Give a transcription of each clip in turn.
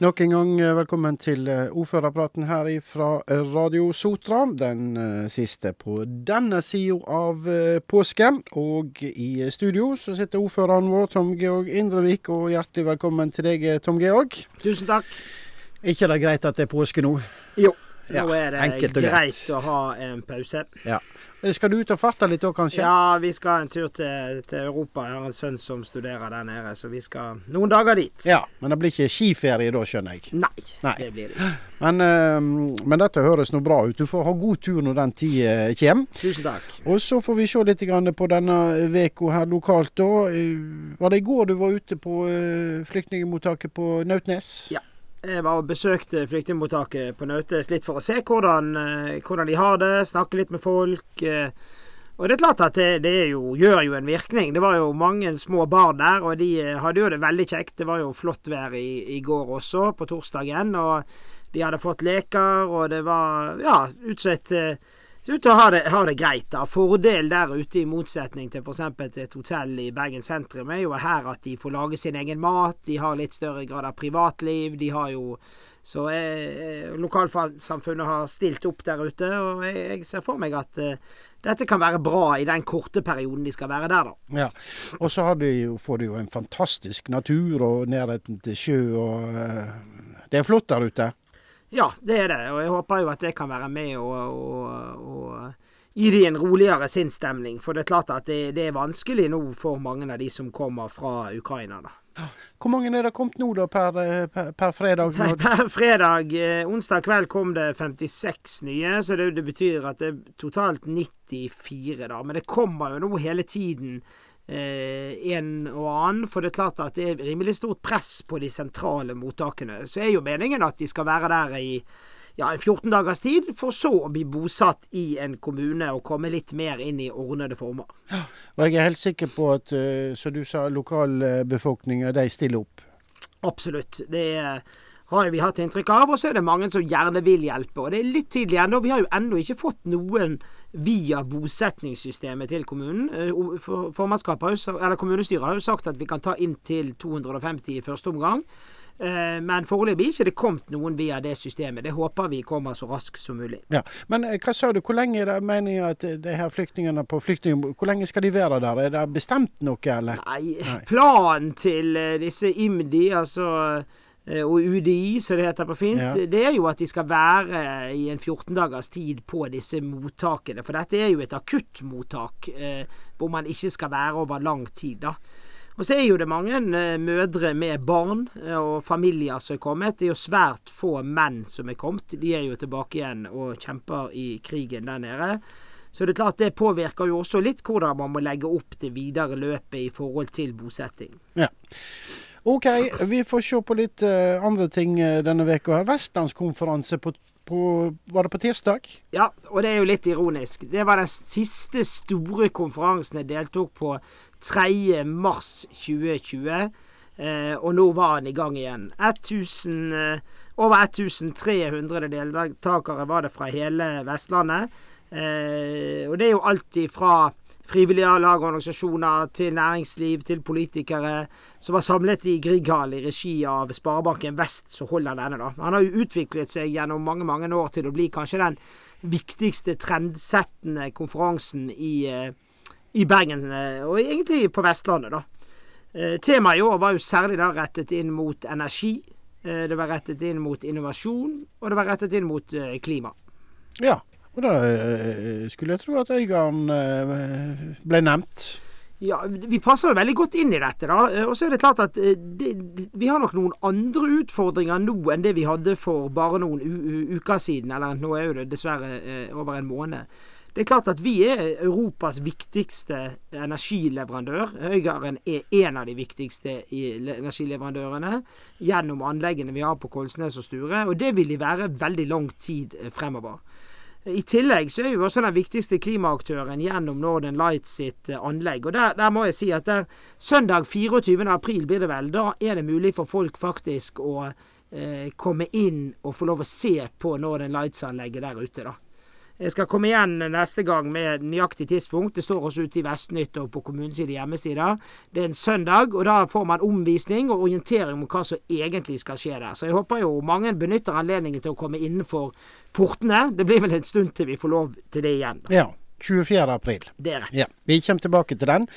Nok en gang eh, velkommen til eh, ordførerpraten her fra Radio Sotra. Den eh, siste på denne sida av påske. Og i studio så sitter ordføreren vår, Tom Georg Indrevik. Og hjertelig velkommen til deg, Tom Georg. Tusen takk. Er ikke det greit at det er påske nå? Jo. Nå er det greit å ha en pause. Ja. Skal du ut og farte litt òg, kanskje? Ja, vi skal en tur til, til, Europa. Jeg har en sønn som studerer der nede, så vi skal noen dager dit. Ja, Men det blir ikke skiferie da, skjønner jeg? Nei, Nei. det blir det ikke. Men, øh, men, dette høres nå bra ut. Du får ha god tur når den tid uh, kommer. Tusen takk. Og så får vi se litt på denne veka her lokalt, da. Uh, var det i går du var ute på uh, flyktningmottaket på Nautnes? Ja. Jeg var og besøkte flyktningmottaket på Nautes litt for å se hvordan, eh, hvordan, de har det, snakke litt med folk. Eh. Og det er klart at det, det jo, gjør jo en virkning. Det var jo mange små barn der, og de eh, hadde jo det veldig kjekt. Det var jo flott vær i, i går også, på torsdagen. Og de hadde fått leker, og det var ja, utsett ser ut til å ha det, ha det, greit. da. Fordel der ute, i motsetning til f.eks. et hotell i Bergen sentrum, er jo her at de får lage sin egen mat. De har litt større grad av privatliv. De har jo Så eh, lokalsamfunnet har stilt opp der ute, og jeg, jeg ser for meg at eh, dette kan være bra i den korte perioden de skal være der, da. Ja, Og så får de jo en fantastisk natur og nærheten til sjø, og eh, det er flott der ute. Ja, det er det. Og jeg håper jo at det kan være med å gi de en roligere sinnsstemning. For det er klart at det, det, er vanskelig nå for mange av de som kommer fra Ukraina. da. Hvor mange er det kommet nå da per, per, per fredag? Per, per, fredag, eh, onsdag kveld kom det 56 nye, så det, det betyr at det er totalt 94 da. Men det kommer jo nå hele tiden en og annen. For det er klart at det er rimelig stort press på de sentrale mottakene. Så er jo meningen at de skal være der i ja, 14 dagers tid, for så å bli bosatt i en kommune og komme litt mer inn i ordnede former. Ja, og jeg er helt sikker på at, eh, som du sa, lokalbefolkninga stiller opp? Absolutt. Det er har vi hatt inntrykk av. Og så er det mange som gjerne vil hjelpe. Og det er litt tidlig ennå. Vi har jo ennå ikke fått noen via bosetningssystemet til kommunen. Eh, formannskapet, eller Kommunestyret har jo sagt at vi kan ta inn til 250 i første omgang. Eh, men foreløpig ikke det kommet noen via det systemet. Det håper vi kommer så raskt som mulig. Ja, Men eh, hva sa du, hvor lenge er det meningen at de her flyktningene på flyktning... Hvor lenge skal de være der? Er det bestemt noe, eller? Nei, Nei. planen til disse IMDi, altså og UDI, som det heter på fint, ja. det er jo at de skal være i en 14 dagers tid på disse mottakene. For dette er jo et akuttmottak eh, hvor man ikke skal være over lang tid, da. Og så er jo det mange eh, mødre med barn eh, og familier som er kommet. Det er jo svært få menn som er kommet. De er jo tilbake igjen og kjemper i krigen der nede. Så det er klart det påvirker jo også litt hvordan man må legge opp det videre løpet i forhold til bosetting. Ja. OK, vi får se på litt uh, andre ting uh, denne veka. Vestlandskonferanse på, på, Var det på tirsdag? Ja, og det er jo litt ironisk. Det var den siste store konferansen jeg deltok på 3. mars 2020. Uh, og nå var den i gang igjen. 1000, over 1300 deltakere var det fra hele Vestlandet. og det er jo alltid fra frivillige lag og organisasjoner, til næringsliv, til politikere, som var samlet i Grieghallen i regi av Sparebanken Vest, som holder denne. da. Han har jo utviklet seg gjennom mange mange år til å bli kanskje den viktigste trendsettende konferansen i, eh, i Bergen, eh, og egentlig på Vestlandet. da. Eh, temaet i år var jo særlig da rettet inn mot energi. Det var rettet inn mot innovasjon, og det var rettet inn mot klima. Ja. Og da eh, skulle jeg tro at Øygarden eh, ble nevnt. Ja, Vi passer jo veldig godt inn i dette. da. Eh, og så er det klart at det, vi har nok noen andre utfordringer nå enn det vi hadde for bare noen uker siden. Eller nå er jo det dessverre over en måned. Det er klart at vi er Europas viktigste energileverandør. Øygarden er en av de viktigste energileverandørene gjennom anleggene vi har på Kolsnes og Sture. Og det vil de være veldig lang tid fremover. I tillegg så er jo også den viktigste klimaaktøren gjennom Northern Lights sitt eh, anlegg. Og der, der må jeg si at der, søndag 24. april blir det vel, da er det mulig for folk faktisk å eh, komme inn og få lov å se på Northern Lights-anlegget der ute, da. Jeg skal komme igjen neste gang med nøyaktig tidspunkt. Det står også ute i Vestnytt og på kommunens hjemmeside. Det er en søndag, og da får man omvisning og orientering om hva som egentlig skal skje der. Så jeg håper jo mange benytter anledningen til å komme innenfor portene. Det blir vel en stund til vi får lov til det igjen. Da. Ja. 24. april. Det er rett. Ja, Vi kommer tilbake til den.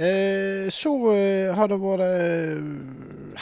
Eh, så eh, har det vært eh,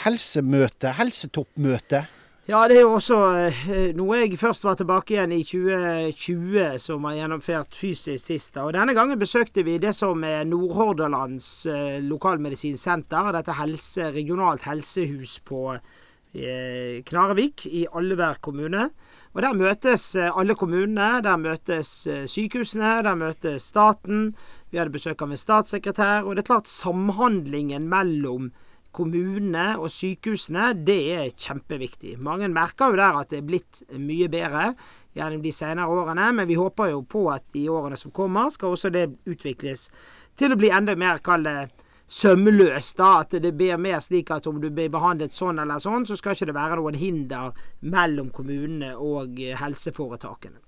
helsemøte, helsetoppmøte. Ja, det er jo også eh, noe jeg først var tilbake igjen i 2020 som har gjennomført fysisk sist. Og denne gangen besøkte vi det som er Nordhordalands eh, lokalmedisinsenter. Dette helse, regionalt helsehus på eh, Knarevik i Allevær kommune. Og Der møtes alle kommunene, der møtes eh, sykehusene, der møtes staten. Vi hadde besøk av en statssekretær. Og det er klart samhandlingen mellom kommunene og sykehusene, det er kjempeviktig. Mange merker jo der at det er blitt mye bedre gjennom de senere årene, men vi håper jo på at i årene som kommer, skal også det utvikles til å bli enda mer, kall det, sømløst. da, At det blir mer slik at om du blir behandlet sånn eller sånn, så skal ikke det være noen hinder mellom kommunene og helseforetakene.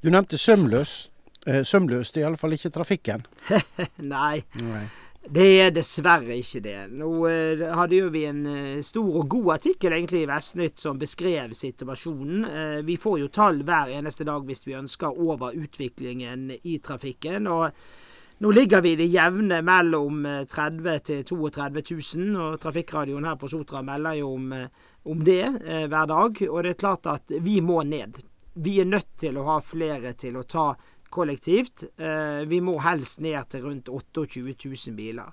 Du nevnte sømløst. Eh, sømløst er iallfall ikke trafikken. Nei. Nei. Det er dessverre ikke det. Nå eh, hadde jo vi en eh, stor og god artikkel egentlig i Vestnytt som beskrev situasjonen. Eh, vi får jo tall hver eneste dag hvis vi ønsker over utviklingen i trafikken. og nå ligger vi i det jevne mellom 30 000 til 32 000, og Trafikkradioen her på Sotra melder jo om, eh, om det eh, hver dag. Og det er klart at vi må ned. Vi er nødt til å ha flere til å ta kollektivt. Eh, vi må helst ned til rundt 28 000 biler.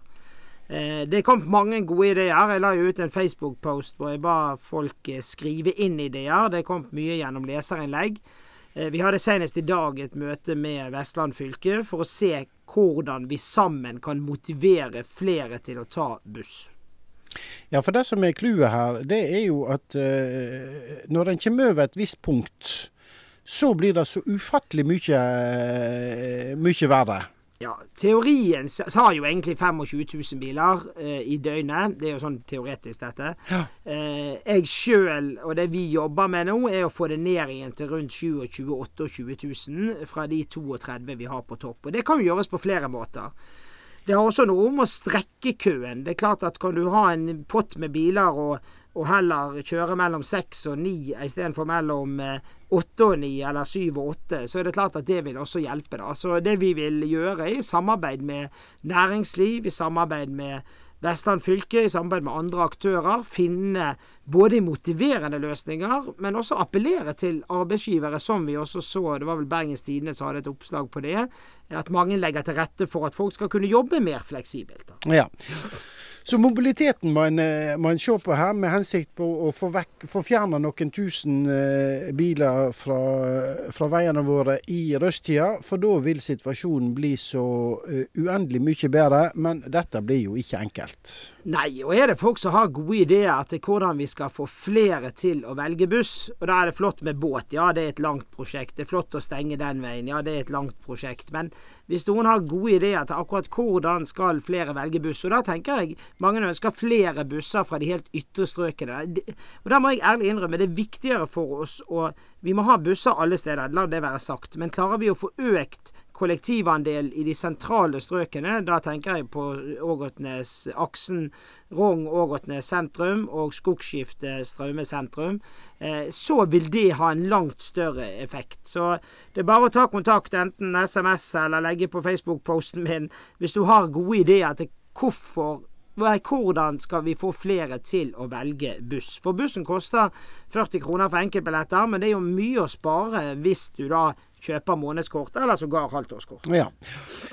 Eh, det kom mange gode ideer. Jeg la ut en Facebook-post hvor jeg ba folk eh, skrive inn ideer. Det kom mye gjennom leserinnlegg. Vi hadde senest i dag et møte med Vestland fylke for å se hvordan vi sammen kan motivere flere til å ta buss. Ja, for det som er clouet her, det er jo at når en kommer over et visst punkt, så blir det så ufattelig mye, eh, mye verre. Ja, teorien sa jo egentlig 25 000 biler eh, i døgnet. Det er jo sånn teoretisk, dette. Ja. Eh, jeg sjøl, og det vi jobber med nå, er å få det ned igjen til rundt 27 28 000 fra de 32 vi har på topp. Og det kan jo gjøres på flere måter. Det har også noe om å strekke køen. Det er klart at kan du ha en pott med biler og og heller kjøre mellom seks og ni istedenfor mellom eh, åtte og ni eller syv og åtte, så er det klart at det vil også hjelpe. da. Så det vi vil gjøre i samarbeid med næringsliv, i samarbeid med Vestland fylke, i samarbeid med andre aktører, finne både motiverende løsninger, men også appellere til arbeidsgivere, som vi også så, det var vel Bergens Tidende som hadde et oppslag på det, at mange legger til rette for at folk skal kunne jobbe mer fleksibelt. Da. Ja. Så mobiliteten må en, eh, må se på her, med hensikt på å få, vekk, få fjerna noen tusen eh, biler fra, fra, veiene våre i rushtida. For da vil situasjonen bli så uh, uendelig mye bedre. Men dette blir jo ikke enkelt. Nei, og er det folk som har gode ideer til hvordan vi skal få flere til å velge buss, og da er det flott med båt. Ja, det er et langt prosjekt. Det er flott å stenge den veien. Ja, det er et langt prosjekt. Men hvis noen har gode ideer til akkurat hvordan skal flere velge buss, og da tenker jeg mange ønsker flere busser fra de helt ytre strøkene. Og Da må jeg ærlig innrømme det er viktigere for oss å Vi må ha busser alle steder, la det være sagt. Men klarer vi å få økt kollektivandel i de sentrale strøkene, da tenker jeg på Ågotnes, aksen Rogn-Ågotnes sentrum og Skogskiftet, Straume sentrum, eh, så vil det ha en langt større effekt. Så det er bare å ta kontakt, enten SMS eller legge på Facebook-posten min, hvis du har gode ideer til hvorfor hvordan skal vi få flere til å velge buss? For bussen koster 40 kroner for enkeltbilletter, men det er jo mye å spare hvis du da kjøper månedskort, eller sågar halvtårskort. Ja.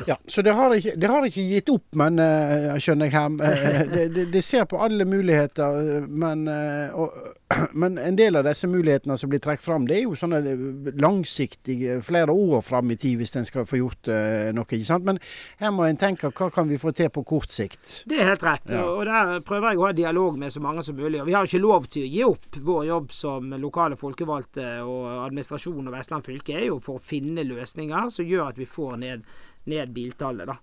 ja. Så det har, ikke, det har ikke gitt opp, men uh, skjønner jeg her. Uh, det, det, det, ser på alle muligheter, men, uh, og, men, en del av disse mulighetene som blir trukket fram, det er jo sånne langsiktige, flere år fram i tid hvis en skal få gjort noe. ikke sant? Men her må en tenke hva kan vi få til på kort sikt? Det er helt rett, ja. og der prøver jeg å ha dialog med så mange som mulig. Og vi har ikke lov til å gi opp vår jobb som lokale folkevalgte og administrasjon og Vestland fylke er jo for finne løsninger som gjør at vi får ned, ned biltallet. da.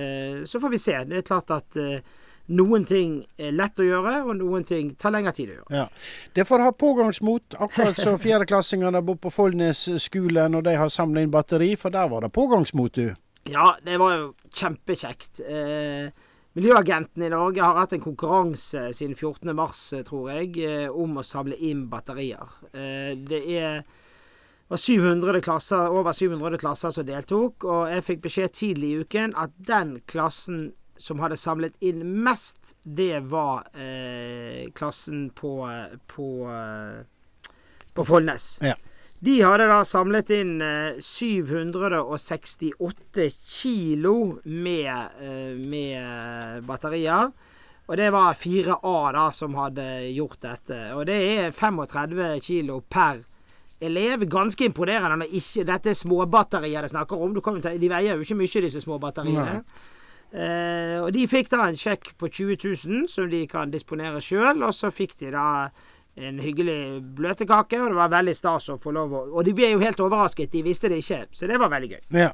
Eh, så får vi se. Det er klart at eh, Noen ting er lett å gjøre, og noen ting tar lengre tid å gjøre. Ja. Det får ha pågangsmot, akkurat som fjerdeklassingene bor på Follnes skole når de har samla inn batteri, for der var det pågangsmot, du. Ja, det var jo kjempekjekt. Eh, Miljøagenten i Norge har hatt en konkurranse siden 14.3, tror jeg, eh, om å samle inn batterier. Eh, det er var 700 klasser, over 700 klasser som deltok, og jeg fikk beskjed tidlig i uken at den klassen som hadde samlet inn mest, det var eh, klassen på på, eh, på Follnes. Ja. De hadde da samlet inn eh, 768 kilo med, eh, med batterier. Og det var 4A da som hadde gjort dette. Og det er 35 kilo per elev. Ganske imponerende når ikke Dette er småbatterier det snakker om. Ta, de veier jo ikke mye, disse småbatteriene. Eh, og de fikk da en sjekk på 20 000 som de kan disponere sjøl, og så fikk de da en hyggelig bløtkake, og det var veldig stas å få lov å Og de ble jo helt overrasket, de visste det ikke, så det var veldig gøy. Ja.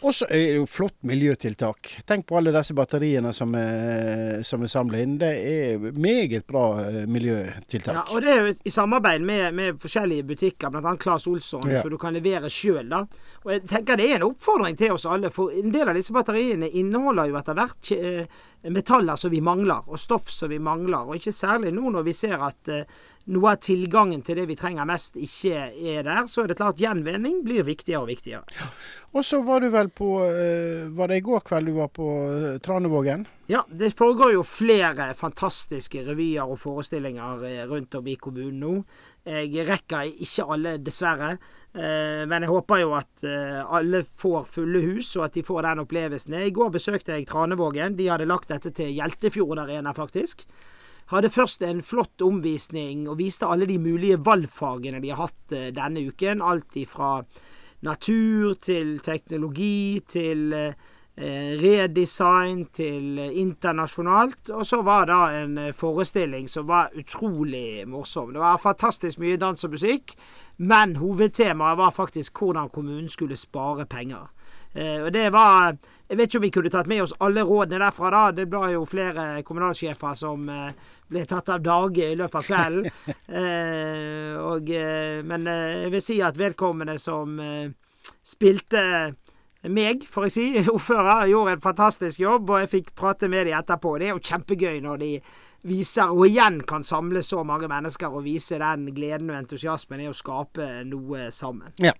Og så er det jo flott miljøtiltak. Tenk på alle disse batteriene som er, som er samla inn. Det er meget bra eh, miljøtiltak. Ja, og det er jo i samarbeid med, med forskjellige butikker, bl.a. Claes Olsson, Ja. så du kan levere sjøl, da. Og jeg tenker det er en oppfordring til oss alle, for en del av disse batteriene inneholder jo etter hvert eh, metaller som vi mangler, og stoff som vi mangler. Og ikke særlig nå når vi ser at eh, noe av tilgangen til det vi trenger mest, ikke er der. Så er det klart gjenvinning blir viktigere og viktigere. Og så var du vel på eh, Var det i går kveld du var på Tranevågen? Ja, det foregår jo flere fantastiske revyer og forestillinger rundt om i kommunen nå. Jeg rekker ikke alle, dessverre. Eh, Men jeg håper jo at eh, alle får fulle hus, og at de får den opplevelsen. I går besøkte jeg Tranevågen. De hadde lagt dette til Hjeltefjord Arena, faktisk. Hadde først en flott omvisning og viste alle de mulige valgfagene de har hatt eh, denne uken. Alt ifra natur til teknologi til eh, redesign til eh, internasjonalt. Og så var det en eh, forestilling som var utrolig morsom. Det var fantastisk mye dans og musikk, men hovedtemaet var faktisk hvordan kommunen skulle spare penger. Eh, og det var Jeg vet ikke om vi kunne tatt med oss alle rådene derfra, da. Det var jo flere kommunalsjefer som eh, ble tatt av dage i løpet av kvelden. Eh, og, eh, men eh, jeg vil si at vedkommende som eh, spilte meg, får jeg si, ordfører, gjorde en fantastisk jobb, og jeg fikk prate med dem etterpå. Det er jo kjempegøy når de viser, og igjen kan samle så mange mennesker og vise den gleden og entusiasmen i å skape noe sammen. Ja.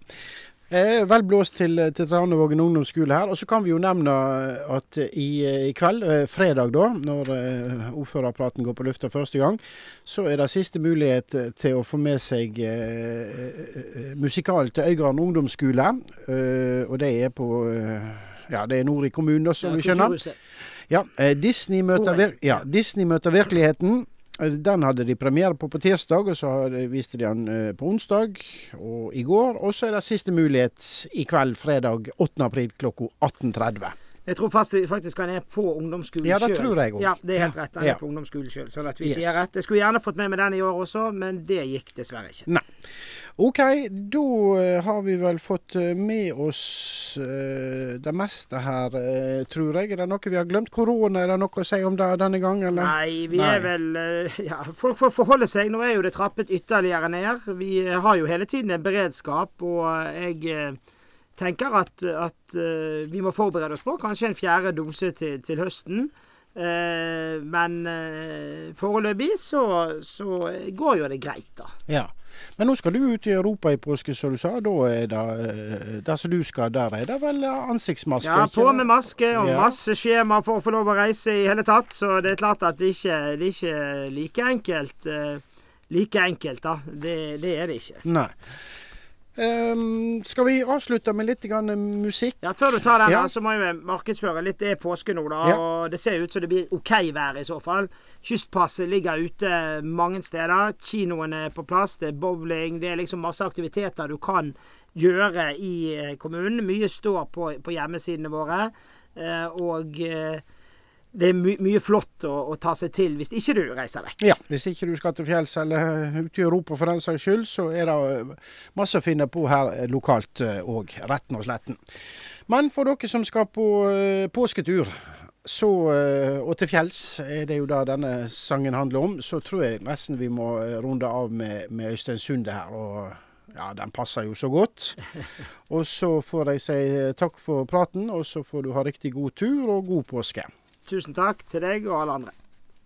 Eh, vel blåst til, til Tranevågen ungdomsskole her. Og så kan vi jo nevne at i, i kveld, eh, fredag da, når eh, ordførerpraten går på lufta første gang, så er det siste mulighet til å få med seg eh, eh, musikal til Øygarden ungdomsskole. Eh, og det er på eh, ja, det er nord i kommunen, da, som vi skjønner. Ja, eh, Disney, møter vir ja, Disney møter virkeligheten. Eh, Den hadde de premiere på på tirsdag, og så viste de den eh, på onsdag og i går. Og så er det siste mulighet i kveld, fredag 8. april klokka 18.30. Jeg tror faktisk han er på ungdomsskolen Ja, det tror jeg også. Ja, det er helt rett. Han er på ungdomsskolen sjøl, sånn at vi Yes. sier rett. Jeg skulle gjerne fått med meg den i år også, men det gikk dessverre ikke. Nei. OK, da eh, har vi vel fått eh, med oss eh, det meste her, tror jeg. Er det noe vi har glemt? Korona, er det noe å si om det denne gang, eller? Nei, vi Nei. er vel Ja, folk får forholde seg. Nå er jo det trappet ytterligere ned. Vi har jo hele tiden en beredskap, og jeg tenker at, at vi må forberede oss på kanskje en fjerde dose til, til høsten. Men foreløpig så, så går jo det greit, da. Ja. Men nå skal du ut i Europa i påske, som du sa. Da er det eh, Der som du skal, der er det vel ansiktsmaske? Ja, på med maske og Ja. masse skjema for å få lov å reise i hele tatt. Så det er klart at det ikke det er ikke like enkelt. eh, like enkelt, da. Det, det er det ikke. Nei. Ehm, skal vi avslutte med litt grann musikk? Ja, Før du tar den, Ja. så må vi markedsføre litt. Det er påske nå, da. Ja. Og det ser ut som det blir OK vær i så fall. Kystpasset ligger ute mange steder. Kinoen er på plass. Det er bowling. Det er liksom masse aktiviteter du kan gjøre i eh, kommunen. Mye står på, på hjemmesidene våre. Eh, og eh, det er my mye flott å, å ta seg til hvis ikke du reiser vekk. Ja, hvis ikke du skal til fjells eller ut i Europa for den saks skyld, så er det eh, masse å finne på her eh, lokalt òg, retten og sletten. Men for dere som skal på eh, påsketur, så, eh, og til fjells er det jo det denne sangen handler om. Så tror jeg nesten vi må eh, runde av med, med Øystein Sunde her. Og ja, den passer jo så godt. Og så får jeg si takk for praten, og så får du ha riktig god tur og god påske. Tusen takk til deg og alle andre.